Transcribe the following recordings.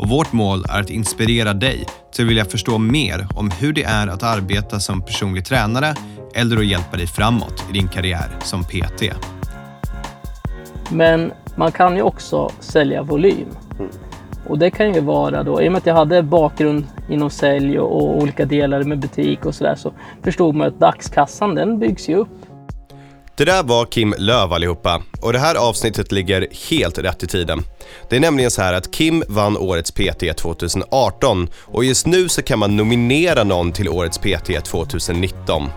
och vårt mål är att inspirera dig till att vilja förstå mer om hur det är att arbeta som personlig tränare eller att hjälpa dig framåt i din karriär som PT. Men man kan ju också sälja volym. Och det kan ju vara då, i och med att jag hade bakgrund inom sälj och, och olika delar med butik och sådär så förstod man att dagskassan den byggs ju upp. Det där var Kim Löv allihopa och det här avsnittet ligger helt rätt i tiden. Det är nämligen så här att Kim vann årets PT 2018 och just nu så kan man nominera någon till årets PT 2019.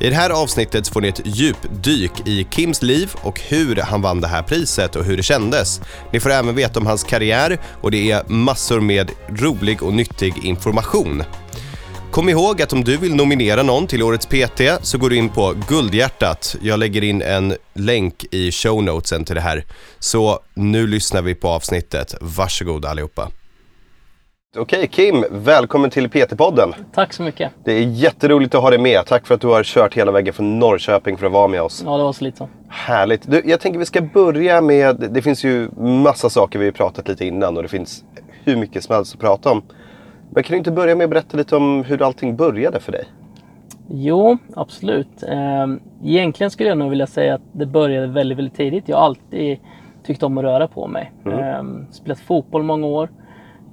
I det här avsnittet får ni ett djupdyk i Kims liv och hur han vann det här priset och hur det kändes. Ni får även veta om hans karriär och det är massor med rolig och nyttig information. Kom ihåg att om du vill nominera någon till årets PT så går du in på Guldhjärtat. Jag lägger in en länk i show notesen till det här. Så nu lyssnar vi på avsnittet. Varsågod allihopa. Okej Kim, välkommen till PT-podden. Tack så mycket. Det är jätteroligt att ha dig med. Tack för att du har kört hela vägen från Norrköping för att vara med oss. Ja, det var så lite så. Härligt. Du, jag tänker vi ska börja med, det finns ju massa saker vi har pratat lite innan och det finns hur mycket som helst att prata om. Men kan du inte börja med att berätta lite om hur allting började för dig? Jo, absolut. Ehm, Egentligen skulle jag nog vilja säga att det började väldigt, väldigt tidigt. Jag har alltid tyckt om att röra på mig. Mm. Spelat fotboll många år.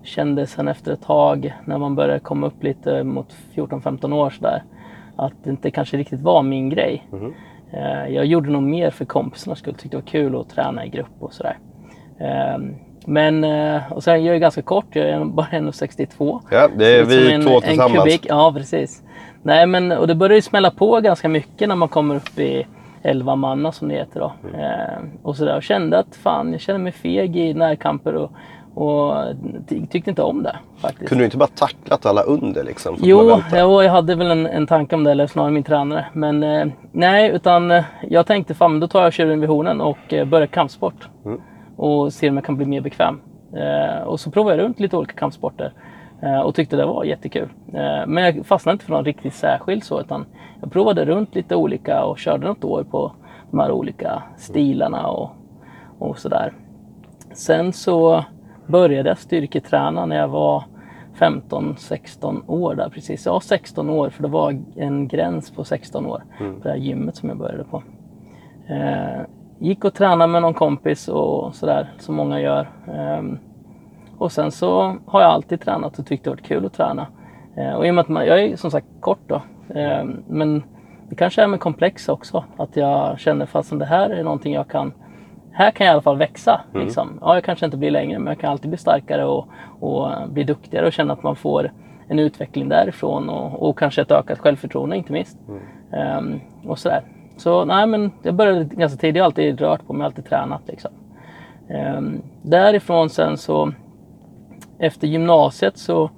Kände sen efter ett tag när man började komma upp lite mot 14-15 år sådär att det inte kanske riktigt var min grej. Mm. Jag gjorde nog mer för kompisarnas skull. Tyckte det var kul att träna i grupp och sådär. Men, eh, och sen jag är ganska kort, jag är bara 1,62. Ja, det är Så vi som två en tillsammans. kubik. Ja, precis. Nej, men och det börjar ju smälla på ganska mycket när man kommer upp i 11 manna som det heter då. Mm. Eh, och sådär. Och kände att fan, jag känner mig feg i närkamper och, och ty- tyckte inte om det faktiskt. Kunde du inte bara tacklat alla under liksom? Jo, jo, jag hade väl en, en tanke om det, eller snarare min tränare. Men eh, nej, utan eh, jag tänkte fan, då tar jag tjuren vid hornen och eh, börjar kampsport. Mm. Och ser om jag kan bli mer bekväm. Eh, och så provade jag runt lite olika kampsporter. Eh, och tyckte det var jättekul. Eh, men jag fastnade inte för någon riktigt särskild så, utan jag provade runt lite olika och körde något år på de här olika stilarna och, och sådär. Sen så började jag styrketräna när jag var 15-16 år där precis. Ja, 16 år för det var en gräns på 16 år på det här gymmet som jag började på. Gick och tränade med någon kompis och sådär som många gör. Ehm, och sen så har jag alltid tränat och tyckt det varit kul att träna. Eh, och i och med att man, jag är som sagt kort då. Ehm, men det kanske är med komplex också. Att jag känner fast det här är någonting jag kan här kan jag i alla fall växa. Liksom. Ja, jag kanske inte blir längre men jag kan alltid bli starkare och, och bli duktigare och känna att man får en utveckling därifrån och, och kanske ett ökat självförtroende inte minst. Ehm, och sådär. Så nej men jag började ganska tidigt, jag har alltid rört på mig, alltid tränat liksom. Ehm, därifrån sen så efter gymnasiet så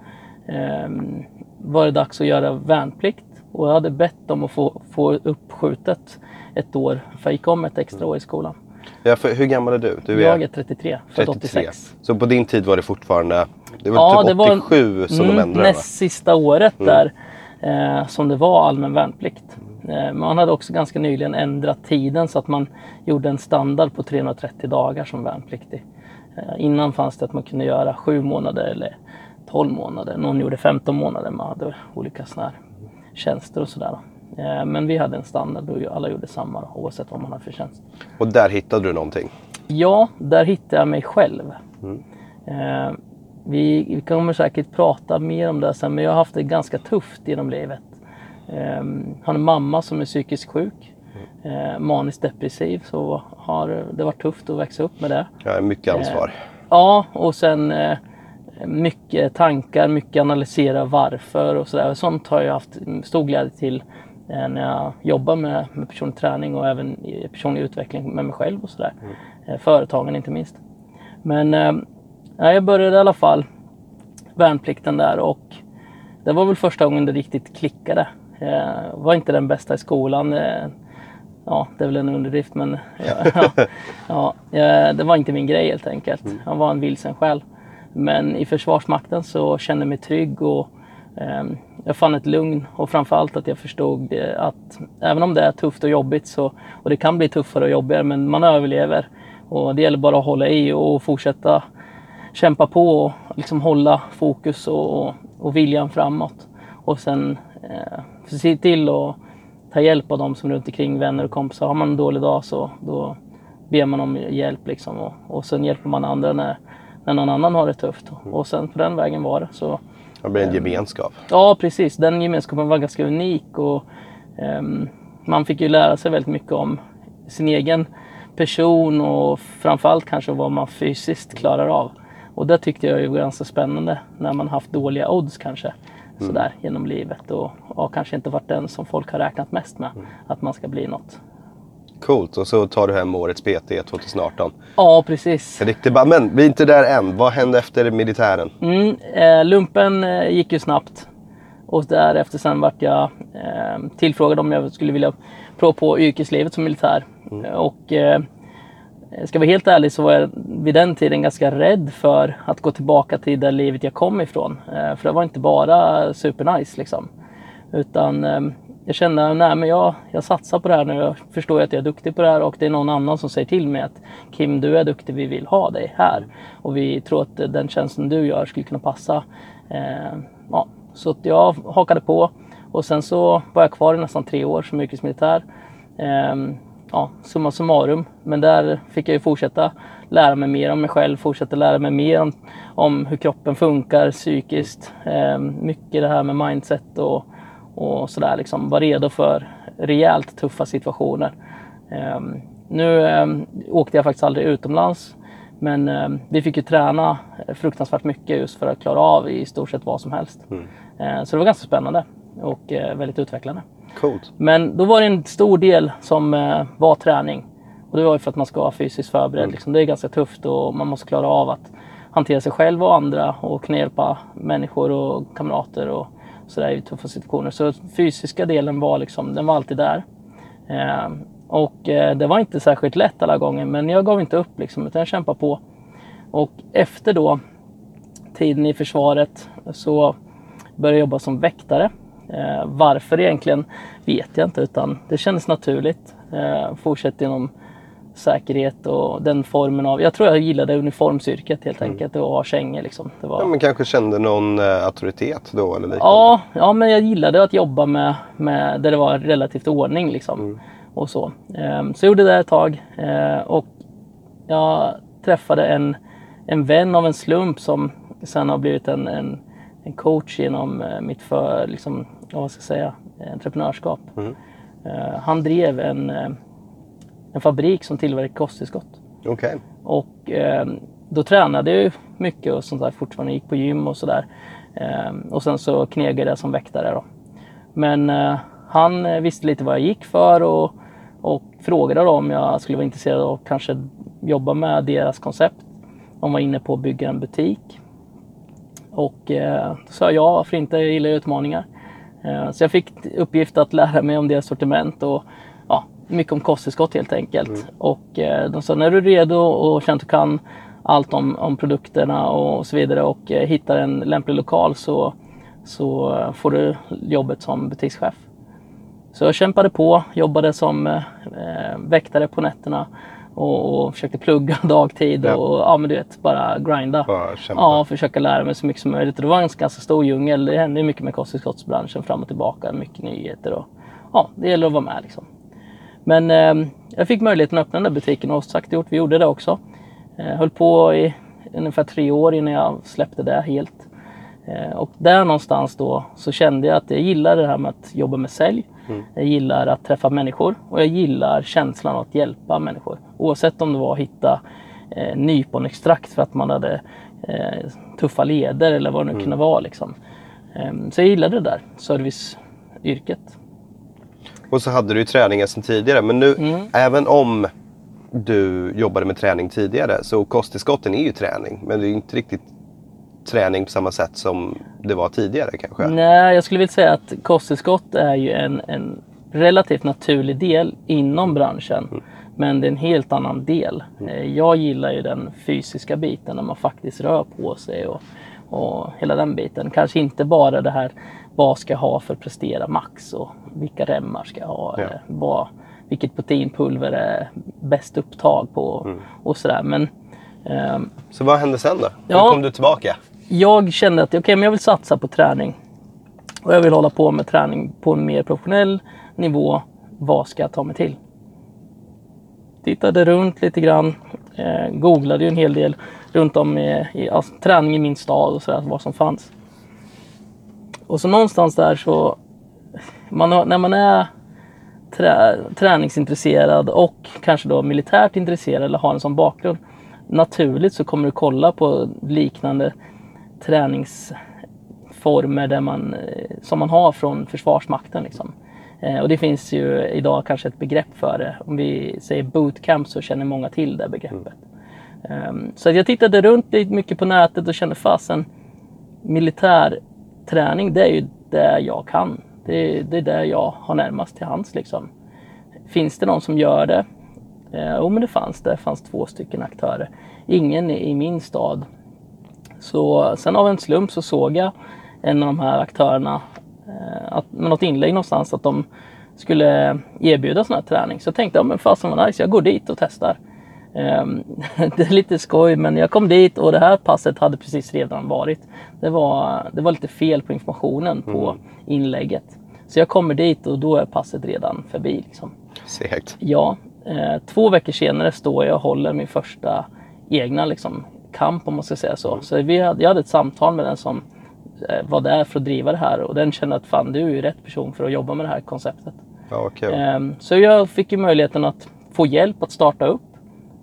ehm, var det dags att göra värnplikt och jag hade bett om att få, få uppskjutet ett år för jag gick om ett extra år i skolan. Ja, för, hur gammal är du? du Jag är 33, född 86. Så på din tid var det fortfarande, det var Ja, typ det var 87 som de mm, ändrade näst sista året där eh, som det var allmän värnplikt. Eh, man hade också ganska nyligen ändrat tiden så att man gjorde en standard på 330 dagar som värnpliktig. Eh, innan fanns det att man kunde göra 7 månader eller 12 månader. Någon gjorde 15 månader. Man hade olika såna här tjänster och sådär. Eh, men vi hade en standard och alla gjorde samma oavsett vad man hade för tjänst. Och där hittade du någonting? Ja, där hittade jag mig själv. Eh, vi, vi kommer säkert prata mer om det sen, men jag har haft det ganska tufft genom livet. Eh, har en mamma som är psykiskt sjuk, eh, maniskt depressiv, så har det varit tufft att växa upp med det. Ja, mycket ansvar. Ja, och sen eh, mycket tankar, mycket analysera varför och sådär. Sånt har jag haft stor glädje till eh, när jag jobbar med, med personlig träning och även personlig utveckling med mig själv och sådär. Eh, företagen inte minst. Men eh, ja, jag började i alla fall värnplikten där och det var väl första gången det riktigt klickade. Jag var inte den bästa i skolan. Eh, ja, det är väl en underdrift men ja, ja, ja, det var inte min grej helt enkelt. Jag var en vilsen själv. Men i Försvarsmakten så kände jag mig trygg och eh, jag fann ett lugn och framförallt att jag förstod att även om det är tufft och jobbigt så, och det kan bli tuffare och jobbigare men man överlever. Och det gäller bara att hålla i och fortsätta kämpa på och liksom hålla fokus och, och viljan framåt. Och sen eh, se till att ta hjälp av de som är runt omkring, vänner och kompisar. Har man en dålig dag så då ber man om hjälp liksom och, och sen hjälper man andra när, när någon annan har det tufft. Och sen på den vägen var det. Så, det blir en gemenskap. Ja, precis. Den gemenskapen var ganska unik och um, man fick ju lära sig väldigt mycket om sin egen person och framförallt kanske vad man fysiskt klarar av. Och det tyckte jag var ganska spännande när man haft dåliga odds kanske mm. sådär genom livet och, och kanske inte varit den som folk har räknat mest med mm. att man ska bli något. Coolt, och så tar du hem årets PT 2018. Ja, precis. Riktigt bra. Men vi är inte där än. Vad hände efter militären? Mm, eh, lumpen eh, gick ju snabbt. Och därefter sen vart jag eh, tillfrågad om jag skulle vilja prova på yrkeslivet som militär. Mm. Och eh, Eh, ska jag vara helt ärlig så var jag vid den tiden ganska rädd för att gå tillbaka till det livet jag kom ifrån. Eh, för det var inte bara supernice liksom. Utan ehm, jag kände, att jag, jag satsar på det här nu. Jag förstår att jag är duktig på det här och det är någon annan som säger till mig att Kim, du är duktig, vi vill ha dig här. Och vi tror att eh, den tjänsten du gör skulle kunna passa. Ehm, ja, så jag hakade på och sen så var jag kvar i nästan tre år som yrkesmilitär. Ehm, Ja, summa summarum. Men där fick jag ju fortsätta lära mig mer om mig själv, fortsätta lära mig mer om, om hur kroppen funkar psykiskt. Eh, mycket det här med mindset och, och sådär liksom. Vara redo för rejält tuffa situationer. Eh, nu eh, åkte jag faktiskt aldrig utomlands. Men eh, vi fick ju träna fruktansvärt mycket just för att klara av i stort sett vad som helst. Mm. Eh, så det var ganska spännande och eh, väldigt utvecklande. Coolt. Men då var det en stor del som eh, var träning. Och det var ju för att man ska vara fysiskt förberedd. Mm. Liksom. Det är ganska tufft och man måste klara av att hantera sig själv och andra och kunna hjälpa människor och kamrater och sådär i tuffa situationer. Så fysiska delen var liksom, den var alltid där. Eh, och eh, det var inte särskilt lätt alla gånger men jag gav inte upp liksom utan jag kämpade på. Och efter då tiden i försvaret så började jag jobba som väktare Eh, varför egentligen vet jag inte utan det kändes naturligt. Eh, fortsätt inom säkerhet och den formen av... Jag tror jag gillade uniformsyrket helt mm. enkelt och ha kängor liksom. Det var... Ja, men kanske kände någon eh, auktoritet då eller liknande? Ja, ja, men jag gillade att jobba med, med där det var relativt ordning liksom. Mm. Och så. Eh, så jag gjorde det ett tag eh, och jag träffade en, en vän av en slump som sen har blivit en, en en coach genom eh, mitt för, liksom, vad ska jag säga, entreprenörskap. Mm. Uh, han drev en, uh, en fabrik som tillverkade kosttillskott. Okay. Och då tränade jag mycket och sånt där fortfarande, gick på gym och sådär. och sen så knegade jag som väktare då. Men han visste lite vad jag gick för och, och frågade då om jag skulle vara intresserad av att kanske jobba med deras koncept. De var inne på att bygga en butik. Och eh, då sa jag ja, varför inte? Jag gillar utmaningar. Eh, så jag fick uppgift att lära mig om deras sortiment och ja, mycket om kosttillskott helt enkelt. Mm. Och eh, de sa när du är redo och känner att du kan allt om, om produkterna och så vidare och eh, hittar en lämplig lokal så, så får du jobbet som butikschef. Så jag kämpade på, jobbade som eh, väktare på nätterna och, och försökte plugga dagtid ja. och ja, men du vet, bara grinda. Bara ja, försöka lära mig så mycket som möjligt. det var en ganska stor djungel. Det hände mycket med kosttillskottsbranschen fram och tillbaka. Mycket nyheter och ja, det gäller att vara med liksom. Men eh, jag fick möjligheten att öppna den där butiken och sagt gjort, vi gjorde det också. Eh, höll på i ungefär tre år innan jag släppte det helt. Eh, och där någonstans då så kände jag att jag gillade det här med att jobba med sälj. Mm. Jag gillar att träffa människor och jag gillar känslan av att hjälpa människor. Oavsett om det var att hitta eh, nyponextrakt för att man hade eh, tuffa leder eller vad det nu mm. kunde vara. Liksom. Eh, så jag gillade det där, serviceyrket. Och så hade du ju träningen sedan tidigare men nu mm. även om du jobbade med träning tidigare så kosttillskotten är ju träning men det är inte riktigt träning på samma sätt som det var tidigare kanske? Nej, jag skulle vilja säga att kosttillskott är ju en, en relativt naturlig del inom branschen. Mm. Men det är en helt annan del. Mm. Jag gillar ju den fysiska biten när man faktiskt rör på sig och, och hela den biten. Kanske inte bara det här vad ska jag ha för att prestera max och vilka remmar ska jag ha. Ja. vad, vilket proteinpulver är bäst upptag på mm. och sådär. Men, um, så vad hände sen då? Ja, Hur kom du tillbaka? Jag kände att okay, men jag vill satsa på träning. Och jag vill hålla på med träning på en mer professionell nivå. Vad ska jag ta mig till? Tittade runt lite grann. Eh, googlade ju en hel del runt om i, i alltså, träning i min stad och sådär, vad som fanns. Och så någonstans där så, man, när man är trä, träningsintresserad och kanske då militärt intresserad eller har en sån bakgrund. Naturligt så kommer du kolla på liknande träningsformer där man, eh, som man har från Försvarsmakten. Liksom. Eh, och det finns ju idag kanske ett begrepp för det. Om vi säger bootcamp så känner många till det begreppet. Mm. Så jag tittade runt lite mycket på nätet och kände fasen militär träning, det är ju det jag kan. Det, det är det jag har närmast till hands. Liksom. Finns det någon som gör det? Eh, jo, men det fanns det. Det fanns två stycken aktörer. Ingen i min stad. Så sen av en slump så såg jag en av de här aktörerna eh, att, med något inlägg någonstans att de skulle erbjuda sån här träning. Så jag tänkte, ja men fasen vad nice, jag går dit och testar. Um, det är lite skoj men jag kom dit och det här passet hade precis redan varit. Det var, det var lite fel på informationen på mm. inlägget. Så jag kommer dit och då är passet redan förbi. Liksom. Segt. Ja. Eh, två veckor senare står jag och håller min första egna liksom, kamp om man ska säga så. Mm. Så vi hade, jag hade ett samtal med den som eh, var där för att driva det här och den kände att fan du är ju rätt person för att jobba med det här konceptet. Ja, okay. eh, så jag fick ju möjligheten att få hjälp att starta upp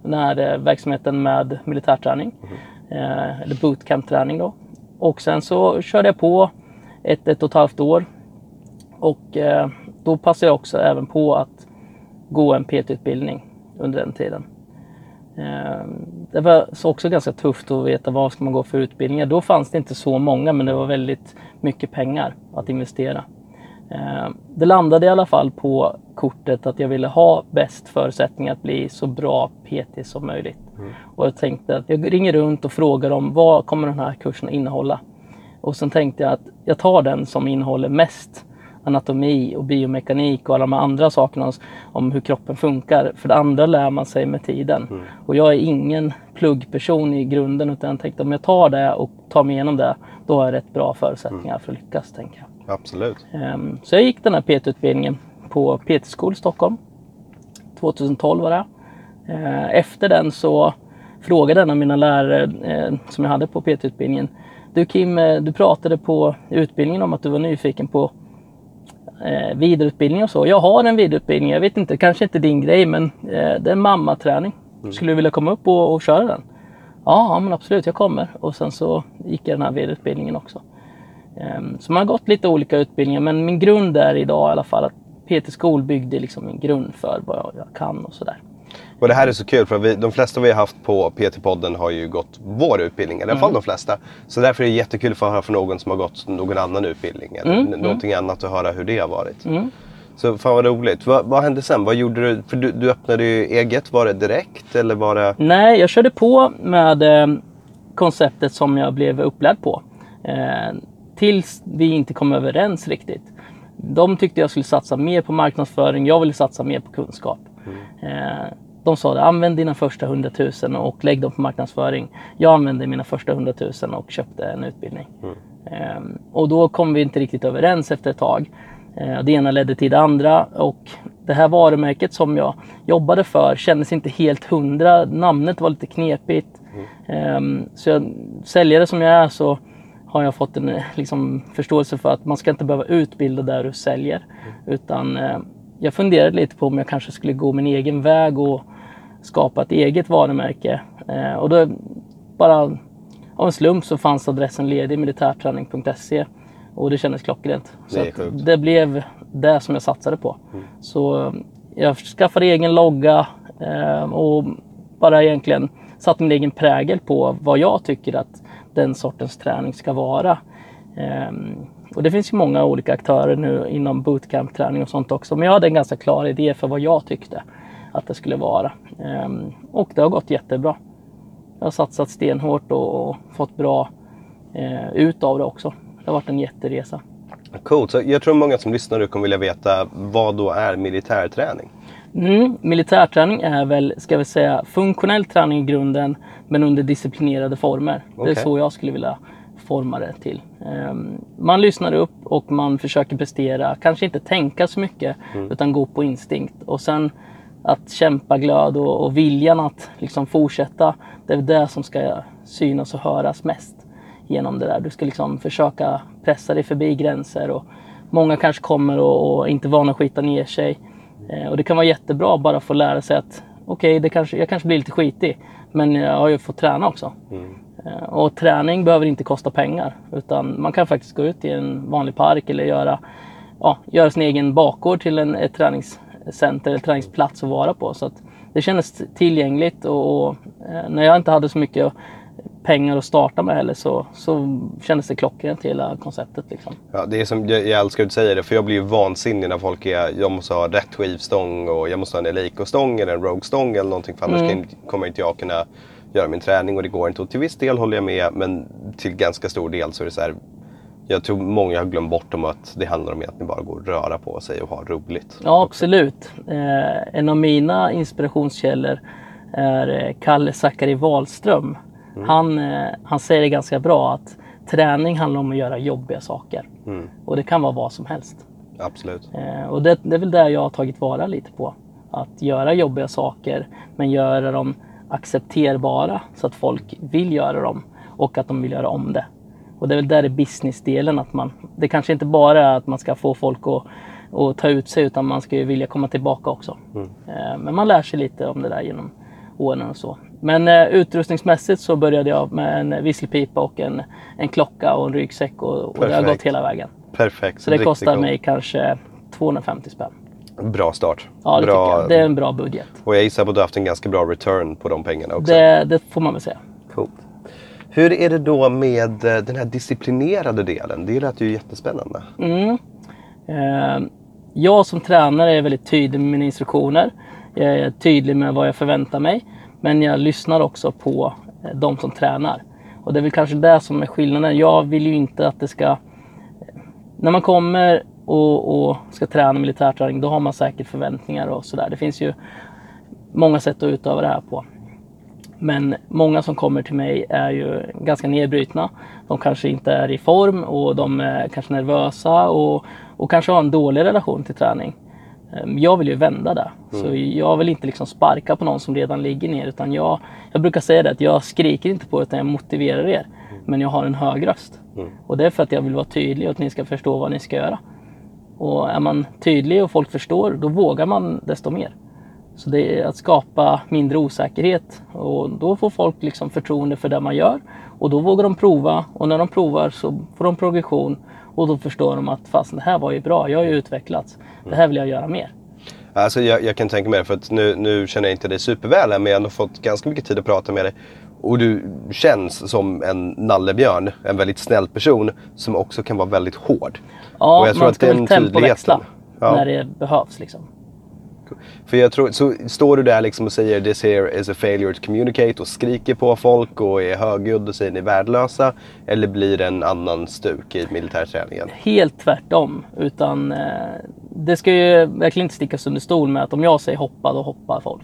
den här eh, verksamheten med militärträning. Mm. Eh, eller bootcamp-träning då. Och sen så körde jag på ett, ett och ett halvt år. Och då passade jag också även på att gå en PT-utbildning under den tiden. Eh, det var också ganska tufft att veta vad ska man gå för utbildningar. Då fanns det inte så många men det var väldigt mycket pengar att investera. Eh, det landade i alla fall på kortet att jag ville ha bäst förutsättningar att bli så bra PT som möjligt. Mm. Och jag tänkte att jag ringer runt och frågar om vad kommer den här kursen innehålla? Och sen tänkte jag att jag tar den som innehåller mest anatomi och biomekanik och alla de andra sakerna om hur kroppen funkar. För det andra lär man sig med tiden. Mm. Och jag är ingen pluggperson i grunden utan jag tänkte om jag tar det och tar mig igenom det, då har jag rätt bra förutsättningar mm. för att lyckas. Tänker jag. Absolut. Um, så jag gick den här PT-utbildningen på PT School Stockholm. 2012 var det. Uh, efter den så frågade en av mina lärare uh, som jag hade på PT-utbildningen. Du Kim, uh, du pratade på utbildningen om att du var nyfiken på eh, vidareutbildning och så. Jag har en vidareutbildning, jag vet inte, kanske inte din grej, men eh, det är mammaträning. Mm. Skulle du vilja komma upp och, och köra den? Ja, ja, men absolut, jag kommer. Och sen så gick jag den här vidareutbildningen också. Ehm, så man har gått lite olika utbildningar men min grund är idag i alla fall att PT Skol byggde liksom en grund för vad jag kan och sådär. Och det här är så kul för vi, de flesta vi har haft på PT-podden har ju gått vår utbildning, i alla fall mm. de flesta. Så därför är det jättekul att få höra från någon som har gått någon annan utbildning eller mm. mm. någonting mm. annat och höra hur det har varit. Mm. Så fan vad roligt. Vad, vad hände sen? Vad gjorde du? För du, du öppnade ju eget. Var det direkt eller var det? Nej, jag körde på med eh, konceptet som jag blev upplärd på. Eh, tills vi inte kom överens riktigt. De tyckte jag skulle satsa mer på marknadsföring, jag ville satsa mer på kunskap. Mm. Eh, de sa att använd dina första 100 000 och lägg dem på marknadsföring. Jag använde mina första 100 000 och köpte en utbildning. Mm. Ehm, och då kom vi inte riktigt överens efter ett tag. Eh, det ena ledde till det andra och det här varumärket som jag jobbade för kändes inte helt hundra. Namnet var lite knepigt. Mm. Ehm, så jag, säljare som jag är så har jag fått en eh, liksom, förståelse för att man ska inte behöva utbilda där du säljer. Mm. Utan jag funderade lite på om jag kanske skulle gå min egen väg och skapa ett eget varumärke. Eh, och då bara av en slump så fanns adressen ledig, militärträning.se. Och det kändes klockrent. Så det, det blev det som jag satsade på. Mm. Så eh, jag skaffade egen logga eh, och bara egentligen satte min egen prägel på vad jag tycker att den sortens träning ska vara. Ehm, och det finns ju många olika aktörer nu inom bootcamp-träning och sånt också. Men jag hade en ganska klar idé för vad jag tyckte att det skulle vara. Ehm, och det har gått jättebra. Jag har satsat stenhårt och, fått bra eh, ut av det också. Det har varit en jätteresa. Coolt. Så jag tror många som lyssnar nu kommer vilja veta vad då är militärträning? Mm, militärträning är väl, ska vi säga, funktionell träning i grunden men under disciplinerade former. Det Okej. är så jag skulle vilja forma det till. Ehm, man lyssnar upp och man försöker prestera, kanske inte tänka så mycket utan gå på instinkt. Och sen att kämpa glöd och, och viljan att liksom fortsätta, det är det som ska synas och höras mest genom det där. Du ska liksom försöka pressa dig förbi gränser och många kanske kommer och, och inte vana att skita ner sig. Eh, och det kan vara jättebra bara få lära sig att okej, det kanske, jag kanske blir lite skitig, men jag har ju fått träna också. Eh, och träning behöver inte kosta pengar, utan man kan faktiskt gå ut i en vanlig park eller göra, ja, göra sin egen bakgård till en, ett träningscenter eller träningsplats att vara på. Så att det kändes tillgängligt och, och eh, när jag inte hade så mycket pengar att starta med heller så, så kändes det klockrent hela konceptet. Liksom. Ja, det är som, jag, jag älskar att du säger det, för jag blir ju vansinnig när folk är, jag måste ha rätt skivstång och jag måste ha en Eleiko-stång eller en Rogue-stång eller någonting för annars kan, kommer inte jag kunna göra min träning och det går inte. Och till viss del håller jag med, men till ganska stor del så är det så här, jag tror många har glömt bort om att det handlar om att ni bara går och röra på sig och ha roligt. Ja, absolut. Eh, en av mina inspirationskällor är eh, Kalle Zackari Wahlström. Han, eh, han säger det ganska bra att träning handlar om att göra jobbiga saker. Och det kan vara vad som helst. Absolut. Eh, och det, det är väl det jag har tagit vara lite på. Att göra jobbiga saker men göra dem accepterbara så att folk vill göra dem och att de vill göra om det. Och det är väl där i businessdelen att man, det kanske inte bara är att man ska få folk att, att ta ut sig utan man ska ju vilja komma tillbaka också. Eh, men man lär sig lite om det där genom åren och så. Men eh, utrustningsmässigt så började jag med en visselpipa och en, en klocka och en ryggsäck och, och det har gått hela vägen. Perfekt. Så det kostar mig kanske 250 spänn. Bra start. Ja, det bra, tycker jag. Det är en bra budget. Och jag gissar på att du har haft en ganska bra return på de pengarna också. Det, det får man väl säga. Coolt. Hur är det då med eh, den här disciplinerade delen? Det lät ju jättespännande. Eh, jag som tränare är väldigt tydlig med mina instruktioner. Jag är tydlig med vad jag förväntar mig. Men jag lyssnar också på eh, de som tränar. Och det är väl kanske det som är skillnaden. Jag vill ju inte att det ska... När man kommer och, och ska träna militärträning, då har man säkert förväntningar och sådär. Det finns ju många sätt att utöva det här på. Men många som kommer till mig är ju ganska nedbrutna. De kanske inte är i form och de är kanske nervösa och, och kanske har en dålig relation till träning. Ehm, Jag vill ju vända det. Så jag vill inte liksom sparka på någon som redan ligger ner. Utan jag, jag brukar säga det att jag skriker inte på er utan jag motiverar er. Men jag har en hög röst. Och det är för att jag vill vara tydlig och att ni ska förstå vad ni ska göra. Och är man tydlig och folk förstår, då vågar man desto mer. Så det är att skapa mindre osäkerhet och då får folk liksom förtroende för det man gör och då vågar de prova och när de provar så får de progression och då förstår de att fast det här var ju bra, jag har ju utvecklats. Det här vill jag göra mer. Alltså jag, jag kan tänka mig det, för att nu, nu känner jag inte dig superväl men jag har ändå fått ganska mycket tid att prata med dig. Och du känns som en nallebjörn, en väldigt snäll person som också kan vara väldigt hård. Ja, Och jag tror man att ska den väl tempoväxla Ja. när det behövs. Liksom. För jag tror, så står du där liksom och säger this here is a failure to communicate och skriker på folk och är högljudd och säger ni är värdelösa? Eller blir det en annan stuk i militärträningen? Helt tvärtom. Utan eh, det ska ju verkligen inte stickas under stol med att om jag säger hoppa, då hoppar folk.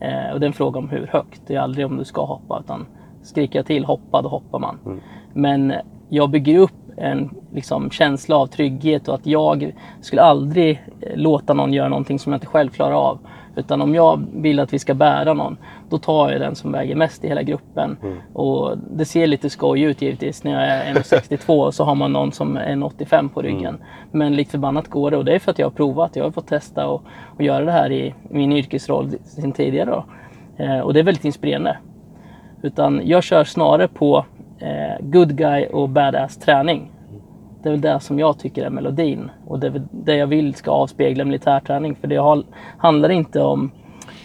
Eh, och det är en fråga om hur högt. Det är aldrig om du ska hoppa. Utan skriker jag till hoppa, då hoppar man. Men jag bygger upp en liksom, känsla av trygghet och att jag skulle aldrig eh, låta någon göra någonting som jag inte själv klarar av. Utan om jag vill att vi ska bära någon, då tar jag den som väger mest i hela gruppen. Och det ser lite skoj ut givetvis när jag är 1,62 och så har man någon som är 1,85 på ryggen. Men likt förbannat går det och det är för att jag har provat. Jag har fått testa och, och göra det här i min yrkesroll sen tidigare. Eh, och det är väldigt inspirerande. Utan jag kör snarare på eh, good guy och badass träning. Det är väl det som jag tycker är melodin. Och det är det jag vill ska avspegla militärträning. För det har, handlar inte om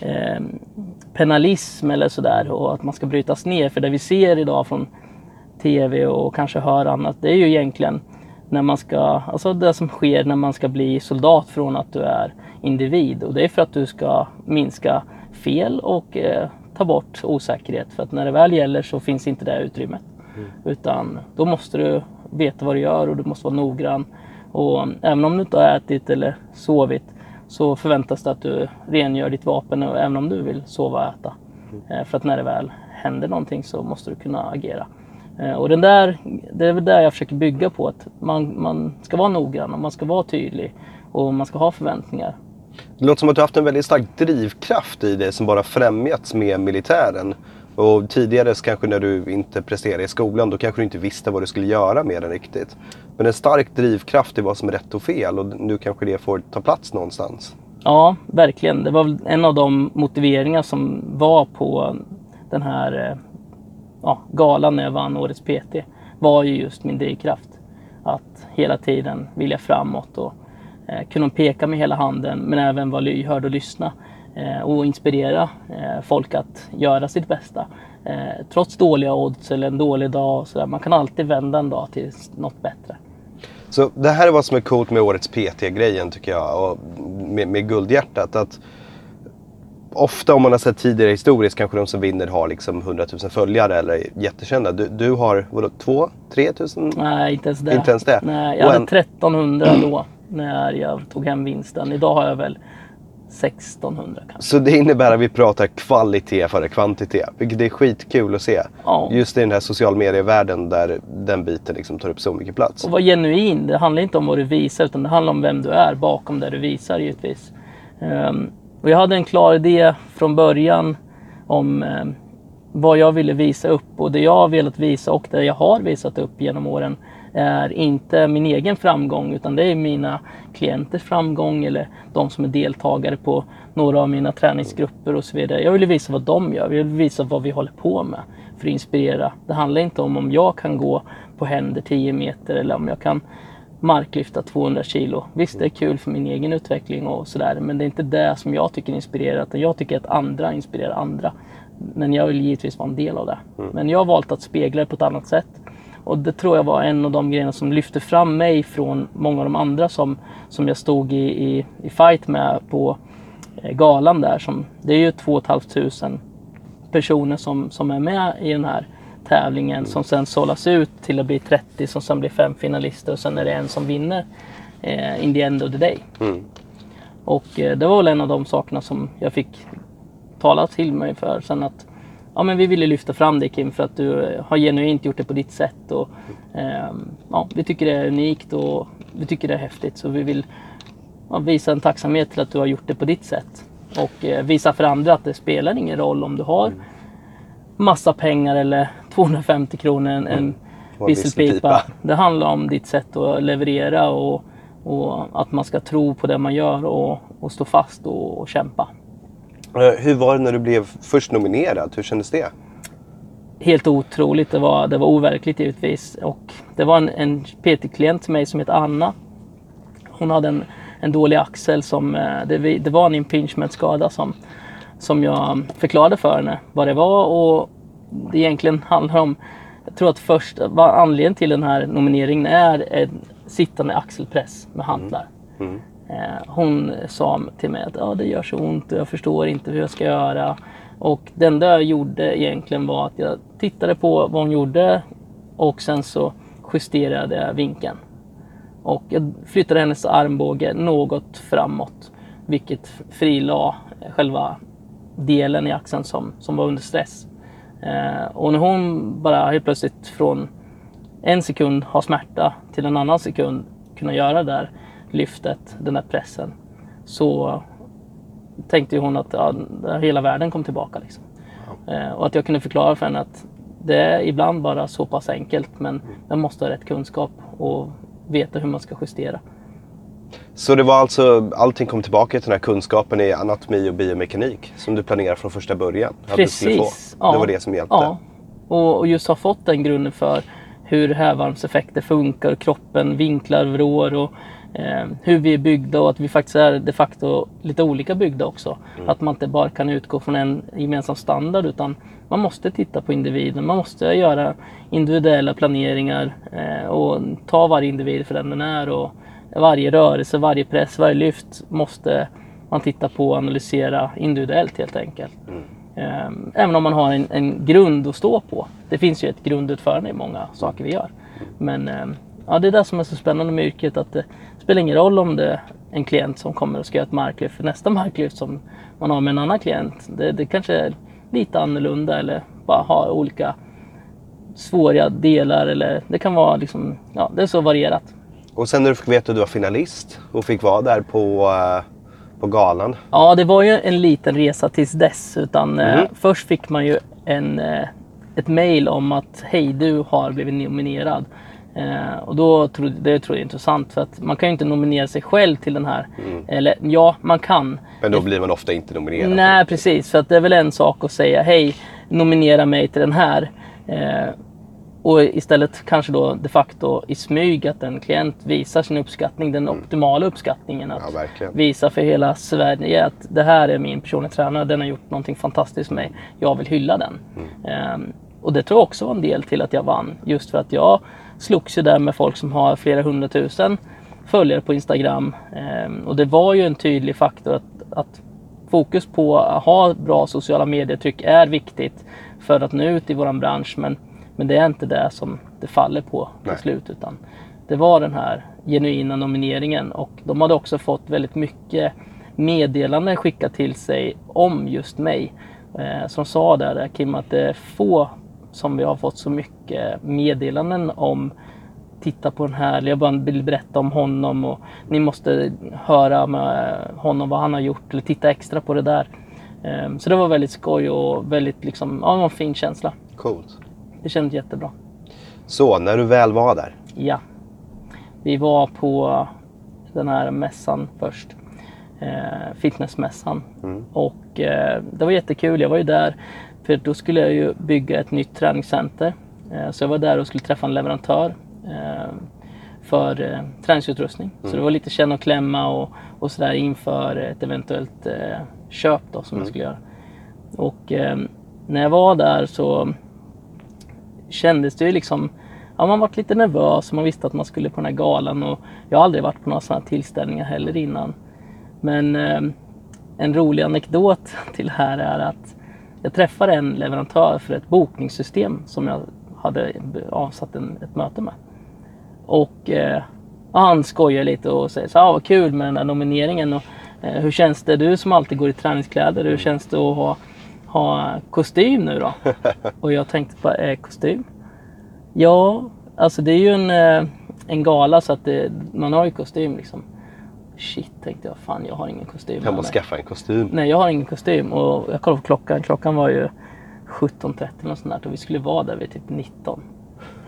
eh, penalism eller sådär och att man ska brytas ner. För det vi ser idag från TV och kanske hör annat. Det är ju egentligen när man ska, alltså det som sker när man ska bli soldat från att du är individ. Och det är för att du ska minska fel och eh, ta bort osäkerhet. För att när det väl gäller så finns inte det utrymmet. Mm. Utan då måste du veta vad du gör och du måste vara noggrann. Och även om du inte har ätit eller sovit så förväntas det att du rengör ditt vapen även om du vill sova och äta. Mm. För att när det väl händer någonting så måste du kunna agera. Eh, och den där, det är väl där jag försöker bygga på att man, man ska vara noggrann och man ska vara tydlig och man ska ha förväntningar. Det låter som att du har haft en väldigt stark drivkraft i det som bara främjats med militären. Och tidigare kanske när du inte presterade i skolan, då kanske du inte visste vad du skulle göra med den riktigt. Men en stark drivkraft i vad som är rätt och fel och nu kanske det får ta plats någonstans. Ja, verkligen. Det var en av de motiveringar som var på den här eh, ja, galan när jag vann Årets PT. Var ju just min drivkraft. Att hela tiden vilja framåt och eh, kunna peka med hela handen men även vara lyhörd och lyssna. Eh, och inspirera eh, folk att göra sitt bästa. Eh, trots dåliga odds eller en dålig dag. Så där, man kan alltid vända en dag till något bättre. Så det här är vad som är coolt med årets PT-grejen tycker jag. Och med, med guldhjärtat. Att ofta om man har sett tidigare historiskt kanske de som vinner har liksom 100 000 följare eller är jättekända. Du, du har vadå, 2 3 000? Nej, inte ens det. Inte ens det. Nej, jag hade en... 1300 då när jag tog hem vinsten. Idag har jag väl 1600 kanske. Så det innebär att vi pratar kvalitet före kvantitet, vilket är skitkul att se. Ja. Just i den här social medievärlden där den biten liksom tar upp så mycket plats. Och vara genuin, det handlar inte om vad du visar utan det handlar om vem du är bakom det du visar givetvis. Um, och jag hade en klar idé från början om um, vad jag ville visa upp och det jag har velat visa och det jag har visat upp genom åren är inte min egen framgång utan det är mina klienters framgång eller de som är deltagare på några av mina träningsgrupper och så vidare. Jag vill visa vad de gör, jag vill visa vad vi håller på med för att inspirera. Det handlar inte om om jag kan gå på händer 10 meter eller om jag kan marklyfta 200 kilo. Visst, det är kul för min egen utveckling och sådär, men det är inte det som jag tycker inspirerar, utan jag tycker att andra inspirerar andra. Men jag vill givetvis vara en del av det. Mm. Men jag har valt att spegla det på ett annat sätt. Och det tror jag var en av de grejerna som lyfte fram mig från många av de andra som, som jag stod i, i, i fight med på eh, galan där. Som, det är ju 2 500 personer som, som är med i den här tävlingen som sen sållas ut till att bli 30 som sen blir fem finalister och sen är det en som vinner eh, in the end of the day. Mm. Och eh, det var väl en av de sakerna som jag fick tala till mig för sen att ja, men vi ville lyfta fram dig Kim för att du eh, har genuint gjort det på ditt sätt. Och, eh, ja, vi tycker det är unikt och vi tycker det är häftigt så vi vill ja, visa en tacksamhet till att du har gjort det på ditt sätt. Och eh, visa för andra att det spelar ingen roll om du har massa pengar eller 250 kronor en, en visselpipa. Det handlar om ditt sätt att leverera och, och att man ska tro på det man gör och, och stå fast och, och kämpa. Eh, hur var det när du blev först nominerad? Hur kändes det? Helt otroligt. Det var, det var overkligt givetvis. Och det var en, en PT-klient till mig som heter Anna. Hon hade en, en dålig axel. som eh, det, det var en impingement-skada som, som jag förklarade för henne vad det var. Och det egentligen handlar om, jag tror att först, anledningen till den här nomineringen är en sittande axelpress med hantlar. Mm. Mm. Eh, hon sa till mig att ja, det gör så ont och jag förstår inte hur jag ska göra. Och det enda jag gjorde egentligen var att jag tittade på vad hon gjorde och sen så justerade jag vinkeln. Och jag flyttade hennes armbåge något framåt, vilket frilade själva delen i axeln som, som var under stress. Eh, och när hon bara helt plötsligt från en sekund har smärta till en annan sekund kunna göra det där lyftet, den där pressen, så tänkte hon att ja, hela världen kom tillbaka. Liksom. Eh, och att jag kunde förklara för henne att det är ibland bara så pass enkelt men man måste ha rätt kunskap och veta hur man ska justera. Så det var alltså, allting kom tillbaka till den här kunskapen i anatomi och biomekanik som du planerade från första början? Precis. Ja. Det var det som hjälpte? Ja. Och, och just ha fått den grunden för hur hävarmseffekter funkar, kroppen, vinklar, vrår och eh, hur vi är byggda och att vi faktiskt är de facto lite olika byggda också. Att man inte bara kan utgå från en gemensam standard utan man måste titta på individen. Man måste göra individuella planeringar eh, och ta varje individ för den den är. Och varje rörelse, varje press, varje lyft måste man titta på och analysera individuellt helt enkelt. Eh, Även om man har en, en grund att stå på. Det finns ju ett grundutförande i många saker vi gör. Men eh, ja, det är det som är så spännande med yrket. Att det spelar ingen roll om det är en klient som kommer och ska göra ett marklyft för nästa marklyft som man har med en annan klient. Det, det kanske är lite annorlunda eller bara ha olika svåra delar. Eller det kan vara liksom, ja, det är så varierat. Och sen när du fick veta att du var finalist och fick vara där på, eh, på galan. Ja, det var ju en liten resa tills dess. Utan, eh, först fick man ju en, eh, ett mail om att hej, du har blivit nominerad. Eh, och då trodde, det tror jag är intressant för att man kan ju inte nominera sig själv till den här. Eller ja, man kan. Men då blir man ofta inte nominerad. Nej, precis. För att det är väl en sak att säga hej, nominera mig till den här. Eh, och istället kanske då de facto i smyg att en klient visar sin uppskattning, den optimala uppskattningen. Att Ja, visa för hela Sverige att det här är min personliga tränare, den har gjort någonting fantastiskt med mig. Jag vill hylla den. Ehm, och det tror jag också var en del till att jag vann. Just för att jag slogs ju där med folk som har flera hundratusen följare på Instagram. Ehm, och det var ju en tydlig faktor att, att fokus på att ha bra sociala medietryck är viktigt för att nå ut i våran bransch. Men, men det är inte det som det faller på till Nej. slut. Utan det var den här genuina nomineringen och de hade också fått väldigt mycket meddelanden skickat till sig om just mig. Eh, som sa där, Kim, att det är få som vi har fått så mycket meddelanden om titta på den här, jag bara vill berätta om honom och ni måste höra med honom vad han har gjort eller titta extra på det där. Ehm, Så det var väldigt skoj och väldigt liksom, ja, en fin känsla. Coolt. Det kändes jättebra. Så, när du väl var där. Ja. Vi var på den här mässan först. Eh, fitnessmässan. Och eh, det var jättekul. Jag var ju där för då skulle jag ju bygga ett nytt träningscenter. Eh, så jag var där och skulle träffa en leverantör eh, för eh, träningsutrustning. Så det var lite känna och klämma och, och sådär inför ett eventuellt köp då som jag skulle göra. Och eh, när jag var där så kändes det ju liksom Ja, man var lite nervös och man visste att man skulle på den här galan och jag har aldrig varit på några sådana här tillställningar heller innan. Men eh, en rolig anekdot till det här är att jag träffade en leverantör för ett bokningssystem som jag hade avsatt en, ett möte med. Och eh, han skojar lite och säger så ah, vad kul med den där nomineringen. Och, eh, hur känns det? Du som alltid går i träningskläder, hur känns det att ha, ha kostym nu då? och jag tänkte på, eh, kostym? Ja, alltså det är ju en, eh, en gala så att det, man har ju kostym liksom. Shit, tänkte jag. Fan, jag har ingen kostym. Kan man skaffa en kostym? Nej, jag har ingen kostym. Och jag kollade på klockan. Klockan var ju 17.30 eller sånt där. Och vi skulle vara där vid typ 19.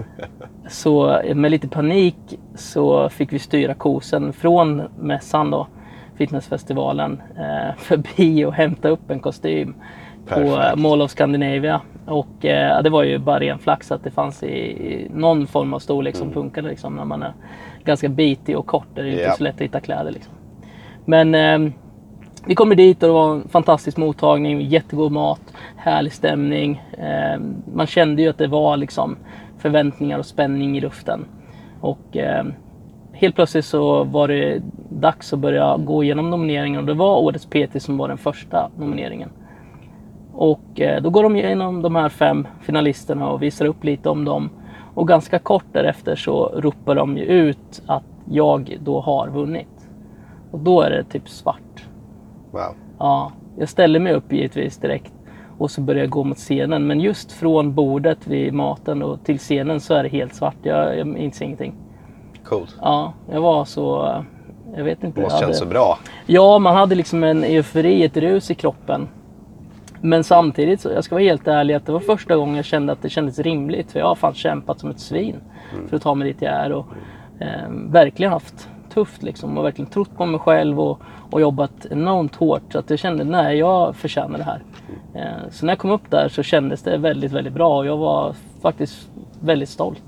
Så med lite panik så fick vi styra kosen från mässan då, fitnessfestivalen, eh, förbi och hämta upp en kostym på Perfekt. eh, Mall of Scandinavia. Och eh, det var ju bara ren flax att det fanns i, i någon form av storlek som funkade liksom, när man är ganska bitig och kort. Det är Ja. inte så lätt att hitta kläder liksom. Men eh, vi kommer dit och det var en fantastisk mottagning, jättegod mat, härlig stämning. Eh, man kände ju att det var liksom förväntningar och spänning i luften. Och eh, helt plötsligt så var det dags att börja gå igenom nomineringen och det var Årets PT som var den första nomineringen. Och eh, då går de igenom de här fem finalisterna och visar upp lite om dem. Och ganska kort därefter så ropar de ju ut att jag då har vunnit. Och då är det typ svart. Wow. Ja, jag ställer mig upp givetvis direkt och så börjar jag gå mot scenen. Men just från bordet vid maten och till scenen så är det helt svart. Jag, jag minns ingenting. Coolt. Ja, jag var så... Jag vet inte. Det måste jag kännas hade- så bra. Ja, man hade liksom en eufori, ett rus i kroppen. Men samtidigt, så, jag ska vara helt ärlig, att det var första gången jag kände att det kändes rimligt. För jag har fan kämpat som ett svin för att ta mig dit jag är. Och eh, verkligen haft tufft liksom. Och verkligen trott på mig själv och, och jobbat enormt hårt. Så att jag kände, nej jag förtjänar det här. Eh, så när jag kom upp där så kändes det väldigt, väldigt bra. Och jag var faktiskt väldigt stolt.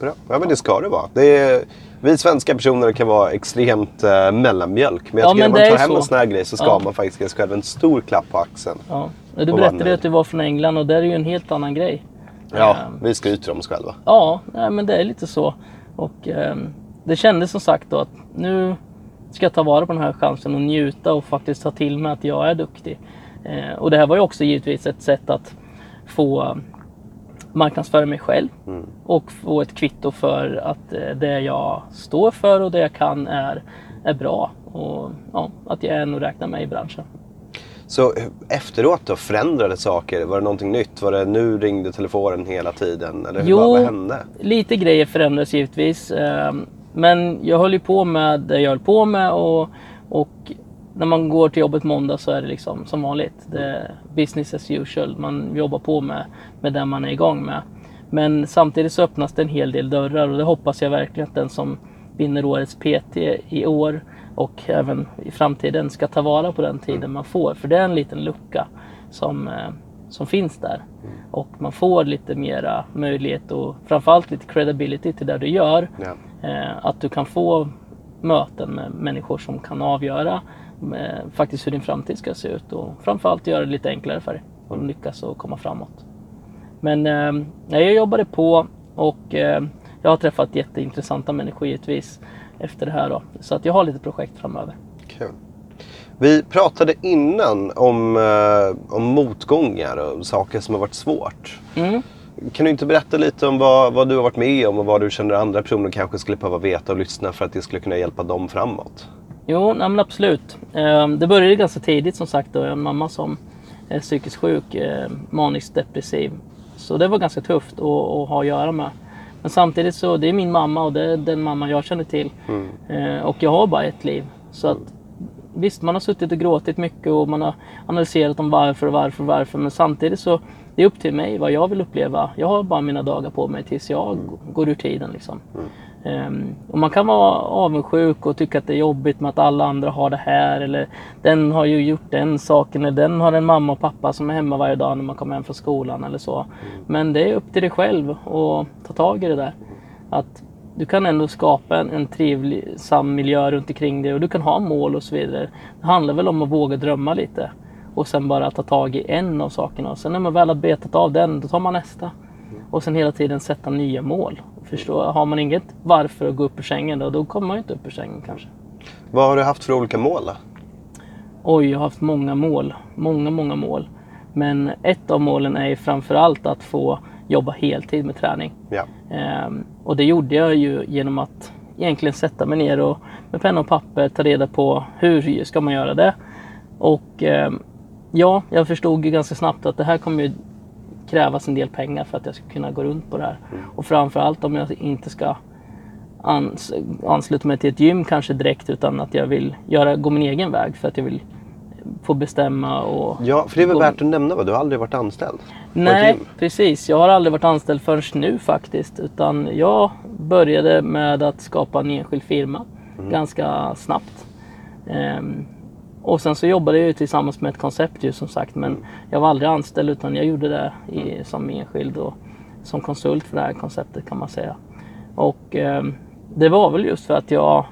Bra. Ja, men det ska det vara. Det är, Vi svenska personer kan vara extremt eh, mellanmjölk. Men jag Ja, tycker men när man tar hem så. en sån här grej så ska Ja. man faktiskt ge sig själv en stor klapp på axeln. Ja. Du berättade ju att du var från England och där är ju en helt annan grej. Ja, Ehm, vi skryter om oss själva. Ja, nej, men det är lite så. Och ehm, det kändes som sagt då att nu ska jag ta vara på den här chansen och njuta och faktiskt ta till mig att jag är duktig. Eh, och det här var ju också givetvis ett sätt att få marknadsföra mig själv och få ett kvitto för att eh, det jag står för och det jag kan är, är bra. Och ja, att jag är nog räknar med i branschen. Så eh, efteråt då, förändrade saker? Var det någonting nytt? Var det nu ringde telefonen hela tiden? Eller hur, Jo. vad, hände? Lite grejer förändras givetvis. ehm, Men jag höll ju på med det jag höll på med och, och när man går till jobbet måndag så är det liksom som vanligt. Det är business as usual. Man jobbar på med, med det man är igång med. Men samtidigt så öppnas det en hel del dörrar och det hoppas jag verkligen att den som vinner årets PT i år och även i framtiden ska ta vara på den tiden man får. För det är en liten lucka som, eh, som finns där. Och man får lite mera möjlighet och framförallt lite credibility till det du gör. Ja. Eh, att du kan få möten med människor som kan avgöra eh, faktiskt hur din framtid ska se ut och framförallt göra det lite enklare för dig att lyckas och komma framåt. Men eh, jag jobbade på och eh, jag har träffat jätteintressanta människor givetvis efter det här då. Så att jag har lite projekt framöver. Kul. Vi pratade innan om, eh, om motgångar och saker som har varit svårt. Mm. Kan du inte berätta lite om vad, vad du har varit med om och vad du känner andra personer kanske skulle behöva veta och lyssna för att det skulle kunna hjälpa dem framåt? Jo, nej, men absolut. Eh, Det började ganska tidigt som sagt. Då. Jag har en mamma som är psykiskt sjuk, eh, maniskt depressiv. Så det var ganska tufft att, att ha att göra med. Men samtidigt så, det är min mamma och det är den mamma jag känner till. Eh, Och jag har bara ett liv. Så att visst, man har suttit och gråtit mycket och man har analyserat om varför och varför och varför. Men samtidigt så, det är upp till mig vad jag vill uppleva. Jag har bara mina dagar på mig tills jag går ur tiden liksom. Ehm, och man kan vara avundsjuk och tycka att det är jobbigt med att alla andra har det här. Eller den har ju gjort den saken. Eller den har en mamma och pappa som är hemma varje dag när man kommer hem från skolan eller så. Men det är upp till dig själv att ta tag i det där. Att du kan ändå skapa en, en trivsam miljö runt omkring dig och du kan ha mål och så vidare. Det handlar väl om att våga drömma lite. Och sen bara ta tag i en av sakerna. Och sen när man väl har betat av den, då tar man nästa. Och sen hela tiden sätta nya mål. Förstå, har man inget varför att gå upp ur sängen då, då kommer man ju inte upp ur sängen kanske. Vad har du haft för olika mål då? Oj, jag har haft många mål. Många, många mål. Men ett av målen är ju framförallt att få jobba heltid med träning. Ja. Ehm, och det gjorde jag ju genom att egentligen sätta mig ner och med penna och papper ta reda på hur ska man göra det. Och ehm, ja, jag förstod ju ganska snabbt att det här kommer ju krävas en del pengar för att jag ska kunna gå runt på det här. Och framförallt om jag inte ska ans ansluta mig till ett gym kanske direkt utan att jag vill göra, gå min egen väg för att jag vill få bestämma och... ja, för det är väl gå- värt att nämna va? Du har aldrig varit anställd Nej, precis. Jag har aldrig varit anställd förrän nu faktiskt. Utan jag började med att skapa en enskild firma ganska snabbt. Ehm, och sen så jobbade jag tillsammans med ett koncept ju som sagt. Men jag var aldrig anställd utan jag gjorde det i, som enskild och som konsult för det här konceptet kan man säga. Och ehm, det var väl just för att jag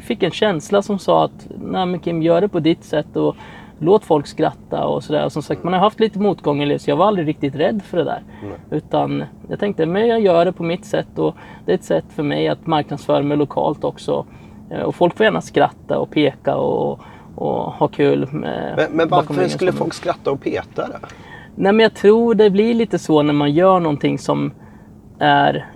fick en känsla som sa att Nej, men Kim, gör det på ditt sätt och låt folk skratta och sådär. Som sagt, man har haft lite motgångar i livet så jag var aldrig riktigt rädd för det där. Utan jag tänkte, men jag gör det på mitt sätt och det är ett sätt för mig att marknadsföra mig lokalt också. Eh, Och folk får gärna skratta och peka och, och ha kul. Med, Men, men varför skulle folk skratta och peta då? Nej men jag tror det blir lite så när man gör någonting som är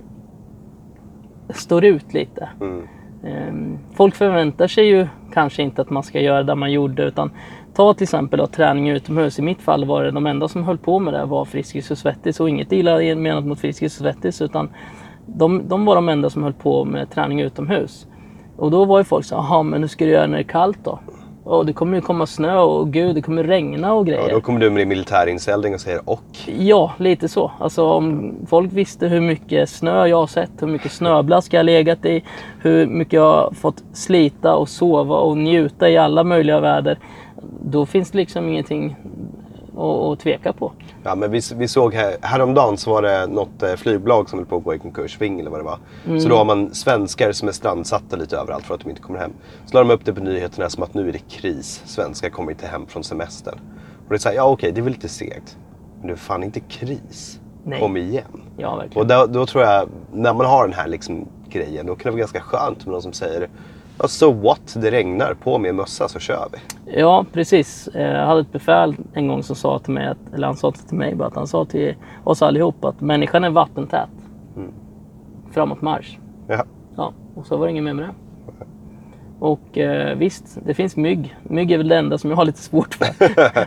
står ut lite. Mm. Ehm, Folk förväntar sig ju kanske inte att man ska göra det man gjorde utan ta till exempel då, träning utomhus. I mitt fall var det de enda som höll på med det var Friskis och Svettis och inget illa menat mot Friskis och Svettis utan de, de var de enda som höll på med träning utomhus. Och då var ju folk så jaha men hur ska du göra när det är kallt då? Och det kommer ju komma snö och gud det kommer regna och grejer. Ja, då kommer du med din militärinställning och säger och. Ja, lite så. Alltså om folk visste hur mycket snö jag har sett, hur mycket snöblask jag har legat i, hur mycket jag har fått slita och sova och njuta i alla möjliga väder. Då finns det liksom ingenting och, och tveka på. Ja, men vi, vi såg här, häromdagen så var det något eh, flygbolag som höll på att gå i konkurs, Ving eller vad det var. Mm. Så då har man svenskar som är strandsatta lite överallt för att de inte kommer hem. Så la de upp det på nyheterna som att nu är det kris, svenskar kommer inte hem från semestern. Och det är så här, ja okej, det är väl lite segt. Men det är fan inte kris. Nej. Kom igen. Ja, verkligen. Och då, då tror jag, när man har den här liksom grejen, då kan det vara ganska skönt med någon som säger Ja, so what? Det regnar. På med mössa så kör vi. Ja, precis. Eh, Jag hade ett befäl en gång som sa till mig, att, eller han sa till mig bara att han sa till oss allihop att människan är vattentät. Framåt marsch. Ja. Ja, och så var det inget mer med det. Och eh, visst, det finns mygg. Mygg är väl det enda som jag har lite svårt för,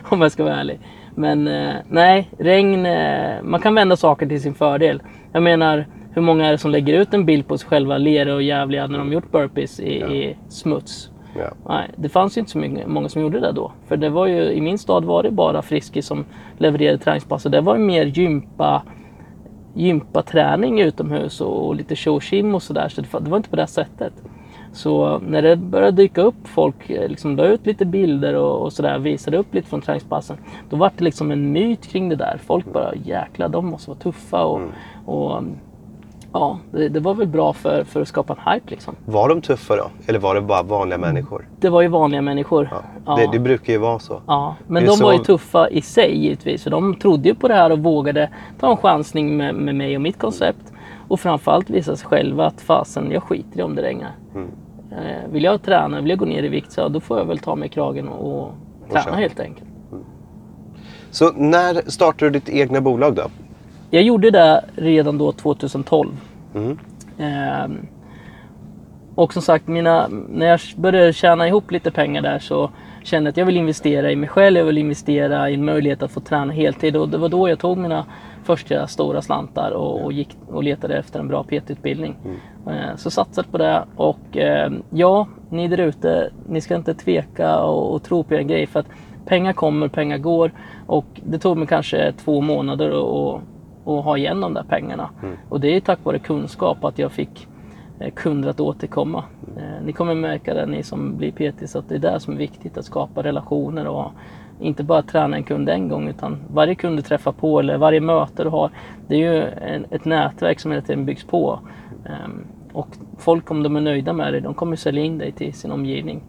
om jag ska vara ärlig. Men eh, nej, regn, eh, man kan vända saker till sin fördel. Jag menar, hur många är det som lägger ut en bild på sig själva lera och jävliga när de gjort burpees i, i smuts? Ja. Nej, det fanns ju inte så mycket, många som gjorde det då. För det var ju, i min stad var det bara Friskis som levererade träningspass. Och det var ju mer gympa, gympaträning utomhus och, och lite showshim och sådär. Så det, var inte på det sättet. Så när det började dyka upp folk, eh, liksom la ut lite bilder och, och sådär, visade upp lite från träningspassen. Då var det liksom en myt kring det där. Folk bara jäklar, de måste vara tuffa och, och ja, det, det var väl bra för, för att skapa en hype liksom. Var de tuffa då? Eller var det bara vanliga människor? Det var ju vanliga människor. Ja. Det, det brukar ju vara så. Ja, men de var ju så- tuffa i sig givetvis. För de trodde ju på det här och vågade ta en chansning med, med mig och mitt koncept. Och framförallt visa sig själva att fasen, jag skiter i om det regnar. Mm. Eh, vill jag träna, vill jag gå ner i vikt, så då får jag väl ta mig kragen och, och träna köra. helt enkelt. Så när startade du ditt egna bolag då? Jag gjorde det redan då 2012. Mm. Ehm, och som sagt, mina, när jag började tjäna ihop lite pengar där så kände jag att jag vill investera i mig själv. Jag vill investera i en möjlighet att få träna heltid. Och det var då jag tog mina första stora slantar och, och gick och letade efter en bra PT-utbildning. Eh, Så satsade på det och eh, ja, ni där ute, ni ska inte tveka och, och tro på er grej för att pengar kommer, pengar går och det tog mig kanske två månader att att ha igen de där pengarna. Och det är tack vare kunskap att jag fick eh, kunder att återkomma. Eh, Ni kommer märka det ni som blir PT så att det är det som är viktigt att skapa relationer och inte bara träna en kund en gång utan varje kund du träffar på eller varje möte du har det är ju en, ett nätverk som hela tiden byggs på. Ehm, Och folk om de är nöjda med dig de kommer sälja in dig till sin omgivning.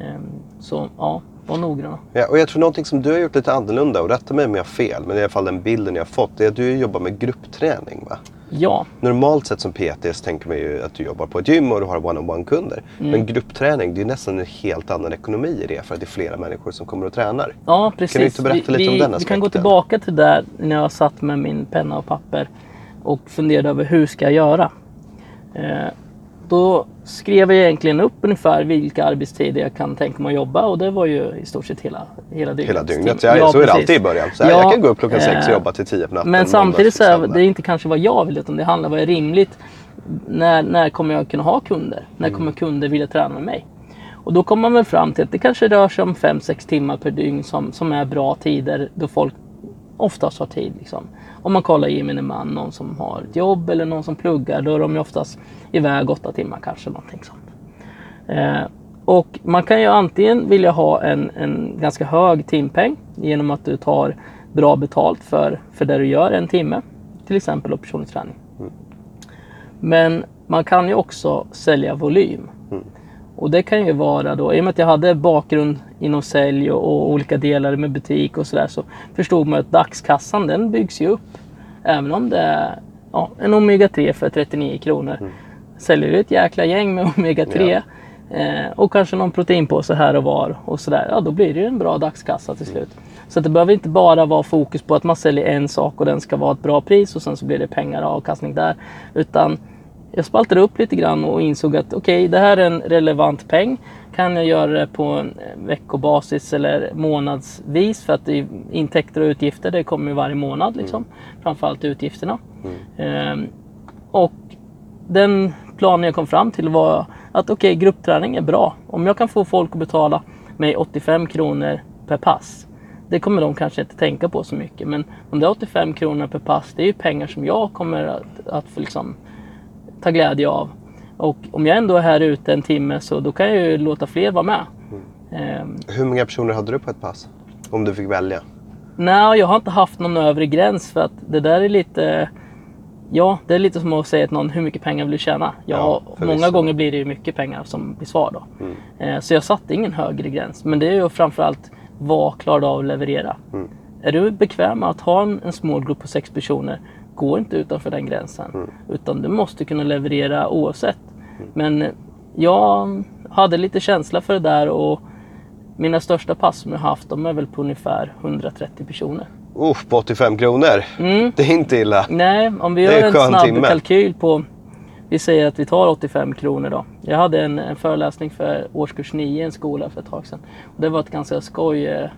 Ehm, Så ja, var noggranna. Ja, och jag tror någonting som du har gjort lite annorlunda, och rätta mig om jag har fel, men i alla fall den bilden jag har fått, det är att du jobbar med gruppträning va? Ja, Normalt sett som PT så tänker man ju att du jobbar på ett gym och du har one-on-one kunder. Mm. Men gruppträning, det är nästan en helt annan ekonomi i det för att det är flera människor som kommer och tränar. Ja, precis. Kan du inte berätta vi, lite om den Vi kan gå aspekten? tillbaka till där när jag satt med min penna och papper och funderade över hur ska jag göra. Eh, då skrev jag egentligen upp ungefär vilka arbetstider jag kan tänka mig att jobba och det var ju i stort sett hela, hela dygnet. Hela dygnet. Ja, så är det precis. alltid i början. Så här, Ja, jag kan gå upp klockan sex och eh, jobba till tio på natten. Men samtidigt så är det inte kanske vad jag vill utan det handlar om vad är rimligt. När, när kommer jag kunna ha kunder? När Mm. kommer kunder vilja träna med mig? Och då kommer man väl fram till att det kanske rör sig om 5-6 timmar per dygn som, som är bra tider då folk oftast har tid. Liksom. Om man kollar gemene man, någon som har ett jobb eller någon som pluggar, då är de ju oftast iväg 8 timmar kanske. Någonting sånt. Eh, och man kan ju antingen vilja ha en, en ganska hög timpeng genom att du tar bra betalt för, för det du gör en timme. Till exempel personlig träning. Men man kan ju också sälja volym. Och det kan ju vara då, i och med att jag hade bakgrund inom sälj och, och olika delar med butik och sådär så förstod man att dagskassan den byggs ju upp. Även om det är ja, en Omega 3 för 39 kronor. Säljer du ett jäkla gäng med Omega 3 eh, och kanske någon proteinpåse här och var och sådär. Ja, då blir det ju en bra dagskassa till slut. Så att det behöver inte bara vara fokus på att man säljer en sak och den ska vara ett bra pris och sen så blir det pengar och avkastning där. Utan jag spaltade upp lite grann och insåg att okej, det här är en relevant peng. Kan jag göra det på en eh, veckobasis eller månadsvis för att det är intäkter och utgifter det kommer ju varje månad liksom. Framförallt utgifterna. Ehm, och den planen jag kom fram till var att okej, gruppträning är bra. Om jag kan få folk att betala mig 85 kronor per pass. Det kommer de kanske inte tänka på så mycket. Men om det är 85 kronor per pass, det är ju pengar som jag kommer att, att få liksom ta glädje av. Och om jag ändå är här ute en timme så då kan jag ju låta fler vara med. Ehm, Hur många personer hade du på ett pass? Om du fick välja? Nej, jag har inte haft någon övre gräns för att det där är lite... Ja, det är lite som att säga till någon hur mycket pengar vill du tjäna? Ja, Ja, många gånger blir det ju mycket pengar som blir svar då. Mm. Eh, Så jag satte ingen högre gräns. Men det är ju framförallt vad klarar du av att leverera? Mm. Är du bekväm med att ha en, en smågrupp på sex personer, gå inte utanför den gränsen. Mm. Utan du måste kunna leverera oavsett. Men jag hade lite känsla för det där och mina största pass som jag haft, de är väl på ungefär 130 personer. Uff, på 85 kronor. Mm. Det är inte illa. Nej, om vi gör en en snabb timme. kalkyl på, vi säger att vi tar 85 kronor då. Jag hade en, en föreläsning för årskurs 9 i en skola för ett tag sedan. Och det var ett ganska skoj, eh,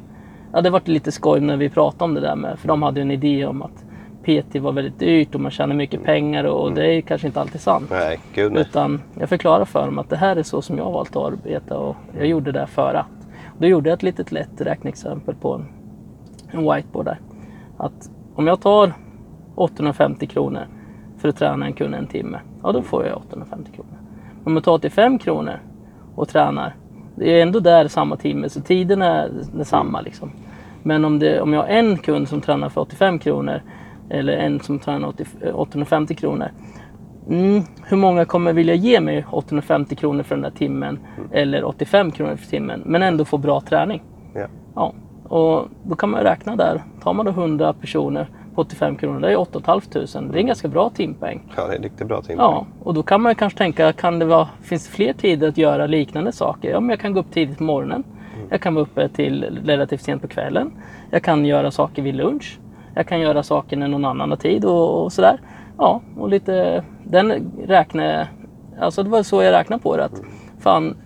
ja det var lite skoj när vi pratade om det där med, för de hade ju en idé om att PT var väldigt dyrt och man tjänar mycket pengar och Mm. det är kanske inte alltid sant. Nej, gud nej. Utan jag förklarar för dem att det här är så som jag har valt att arbeta och jag gjorde det för att. Då gjorde jag ett litet lätt räkneexempel på en, en whiteboard där. Att om jag tar 850 kronor för att träna en kund en timme, ja då får jag 850 kronor. Om jag tar 85 kronor och tränar, det är ändå där samma timme så tiden är detsamma liksom. Men om, det, om jag har en kund som tränar för 85 kronor eller en som 80, 850 kronor. Mm, hur många kommer vilja ge mig 850 kronor för den där timmen eller 85 kronor för timmen men ändå få bra träning? Ja. Ja, och då kan man räkna där. Tar man då 100 personer på 85 kronor, det är 8 500. Det är en ganska bra timpeng. Ja, det är en riktigt bra timme. Ja, och då kan man kanske tänka, kan det vara, finns det fler tider att göra liknande saker? Ja, men jag kan gå upp tidigt på morgonen. Jag kan vara uppe till relativt sent på kvällen. Jag kan göra saker vid lunch. Jag kan göra saker när någon annan har tid och, och sådär. Ja, och lite den räkne... Alltså det var så jag räknade på det. Att fan,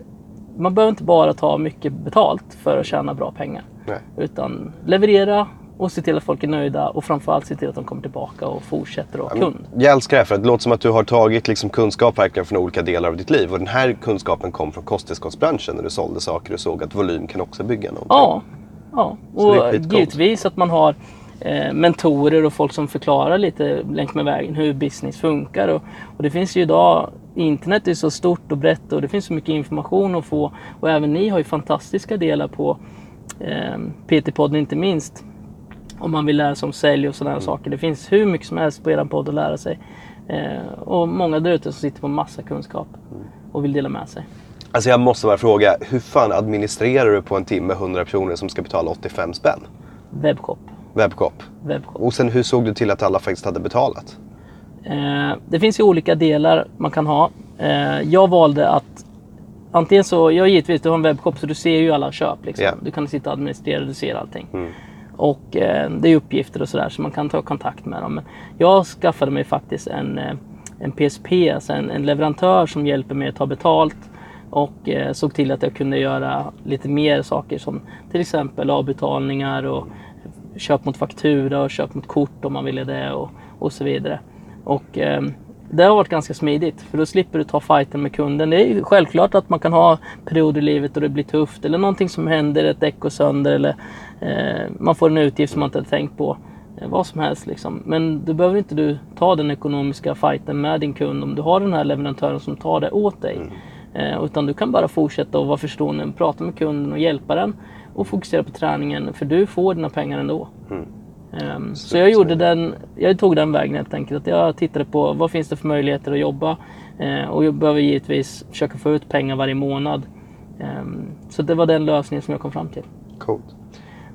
man behöver inte bara ta mycket betalt för att tjäna bra pengar. Nej. Utan leverera och se till att folk är nöjda och framförallt se till att de kommer tillbaka och fortsätter att vara kund. Jag älskar det här för att det låter som att du har tagit liksom kunskap verkligen från olika delar av ditt liv. Och den här kunskapen kom från kosttillskottsbranschen när du sålde saker och såg att volym kan också bygga någonting. Ja, ja. Och givetvis att man har mentorer och folk som förklarar lite längs med vägen hur business funkar. Och, och det finns ju idag, internet är så stort och brett och det finns så mycket information att få. Och även ni har ju fantastiska delar på eh, PT-podden inte minst. Om man vill lära sig om sälj och sådana Mm. saker. Det finns hur mycket som helst på er podd att lära sig. Eh, och många där ute som sitter på massa kunskap Mm. och vill dela med sig. Alltså jag måste bara fråga, hur fan administrerar du på en timme 100 personer som ska betala 85 spänn? Webbshop. Webbshop. Webbshop. Och sen hur såg du till att alla faktiskt hade betalat? Eh, det finns ju olika delar man kan ha. Eh, jag valde att antingen så, jag givetvis, du har en webbshop så du ser ju alla köp. Liksom. Ja. Du kan sitta och administrera, du ser allting. Mm. Och eh, det är uppgifter och sådär så man kan ta kontakt med dem. Men jag skaffade mig faktiskt en, eh, en PSP, alltså en, en leverantör som hjälper mig att ta betalt. Och eh, såg till att jag kunde göra lite mer saker som till exempel avbetalningar och köp mot faktura och köp mot kort om man ville det och, och så vidare. Och eh, det har varit ganska smidigt för då slipper du ta fighten med kunden. Det är ju självklart att man kan ha perioder i livet då det blir tufft eller någonting som händer, ett däck går sönder eller eh, man får en utgift som man inte hade tänkt på. Eh, vad som helst liksom. Men då behöver inte du ta den ekonomiska fighten med din kund om du har den här leverantören som tar det åt dig. Mm. Eh, utan du kan bara fortsätta och vara förstående, prata med kunden och hjälpa den och fokusera på träningen för du får dina pengar ändå. Ehm, så jag gjorde den, jag tog den vägen helt enkelt. Att jag tittade på vad finns det för möjligheter att jobba Eh, och jag behöver givetvis försöka få ut pengar varje månad. Ehm, så det var den lösningen som jag kom fram till. Coolt.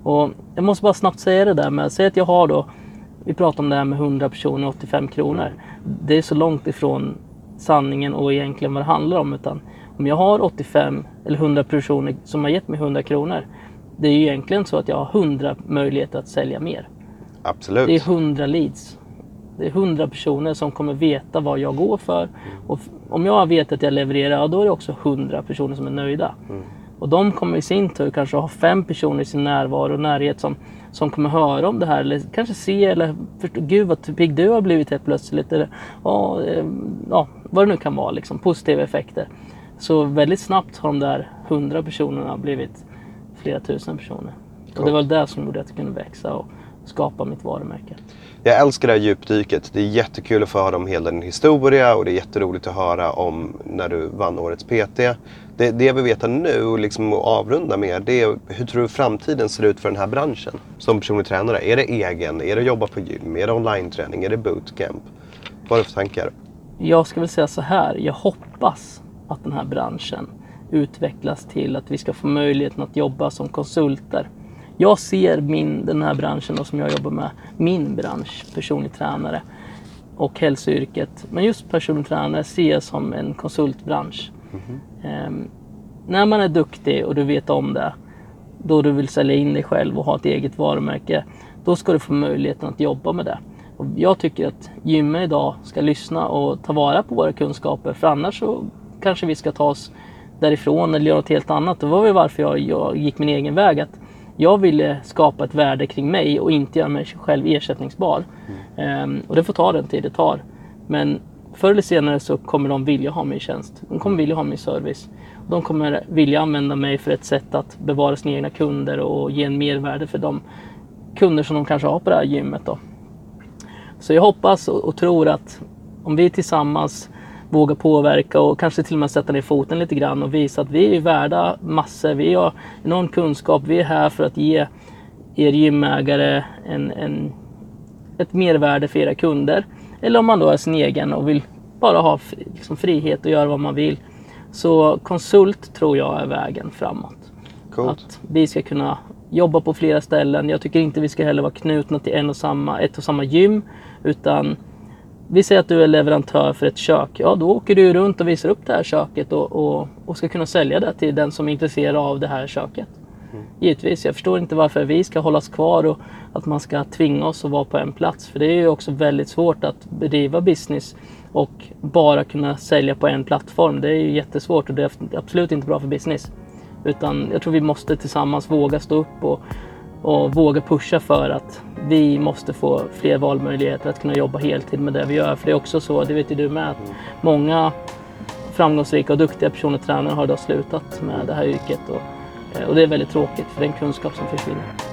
Och jag måste bara snabbt säga det där med, säg att jag har då, vi pratar om det här med 100 personer och 85 kronor. Det är så långt ifrån sanningen och egentligen vad det handlar om. Utan om jag har 85 eller 100 personer som har gett mig 100 kronor. Det är ju egentligen så att jag har 100 möjligheter att sälja mer. Absolut. Det är 100 leads. Det är 100 personer som kommer veta vad jag går för. Och om jag vet att jag levererar, ja, då är det också 100 personer som är nöjda. Och de kommer i sin tur kanske ha fem personer i sin närvaro och närhet som, som kommer höra om det här. Eller kanske se eller förstå, gud vad pigg du har blivit helt plötsligt. Eller, ja, eh, ja, vad det nu kan vara, liksom, positiva effekter. Så väldigt snabbt har de där 100 personerna blivit flera tusen personer. Och det var det som gjorde att jag kunde växa och skapa mitt varumärke. Jag älskar det här djupdyket. Det är jättekul att få höra om hela din historia och det är jätteroligt att höra om när du vann Årets PT. Det, det jag vill veta nu och liksom avrunda med det är hur tror du framtiden ser ut för den här branschen som personlig tränare? Är det egen? Är det jobba på gym? Är det online-träning? Är det bootcamp? Vad har du för tankar? Jag ska väl säga så här. Jag hoppas att den här branschen utvecklas till att vi ska få möjligheten att jobba som konsulter. Jag ser min, den här branschen då, som jag jobbar med, min bransch, personlig tränare och hälsoyrket. Men just personlig tränare ser jag som en konsultbransch. Mm. när man är duktig och du vet om det, då du vill sälja in dig själv och ha ett eget varumärke, då ska du få möjligheten att jobba med det. Och jag tycker att gymmen idag ska lyssna och ta vara på våra kunskaper, för annars så kanske vi ska ta oss därifrån eller göra något helt annat. Det var väl varför jag, jag gick min egen väg. Att jag ville skapa ett värde kring mig och inte göra mig själv ersättningsbar. Mm. Um, och det får ta den tid det tar. Men förr eller senare så kommer de vilja ha min tjänst. De kommer vilja ha min service. De kommer vilja använda mig för ett sätt att bevara sina egna kunder och ge en mervärde för de kunder som de kanske har på det här gymmet. Då. Så jag hoppas och, och tror att om vi tillsammans våga påverka och kanske till och med sätta ner foten lite grann och visa att vi är värda massor. Vi har enorm kunskap. Vi är här för att ge er gymägare en, en, ett mervärde för era kunder. Eller om man då är sin egen och vill bara ha liksom, frihet och göra vad man vill. Så konsult tror jag är vägen framåt. Coolt. Att vi ska kunna jobba på flera ställen. Jag tycker inte vi ska heller vara knutna till en och samma, ett och samma gym. Utan vi säger att du är leverantör för ett kök. Ja, då åker du runt och visar upp det här köket och, och, och ska kunna sälja det till den som är intresserad av det här köket. Mm. Givetvis, jag förstår inte varför vi ska hållas kvar och att man ska tvinga oss att vara på en plats. För det är ju också väldigt svårt att bedriva business och bara kunna sälja på en plattform. Det är ju jättesvårt och det är absolut inte bra för business. Utan jag tror vi måste tillsammans våga stå upp och, och våga pusha för att vi måste få fler valmöjligheter att kunna jobba heltid med det vi gör. För det är också så, det vet ju du med, att många framgångsrika och duktiga personer tränare har idag slutat med det här yrket. Och, eh, och det är väldigt tråkigt för det är en kunskap som försvinner.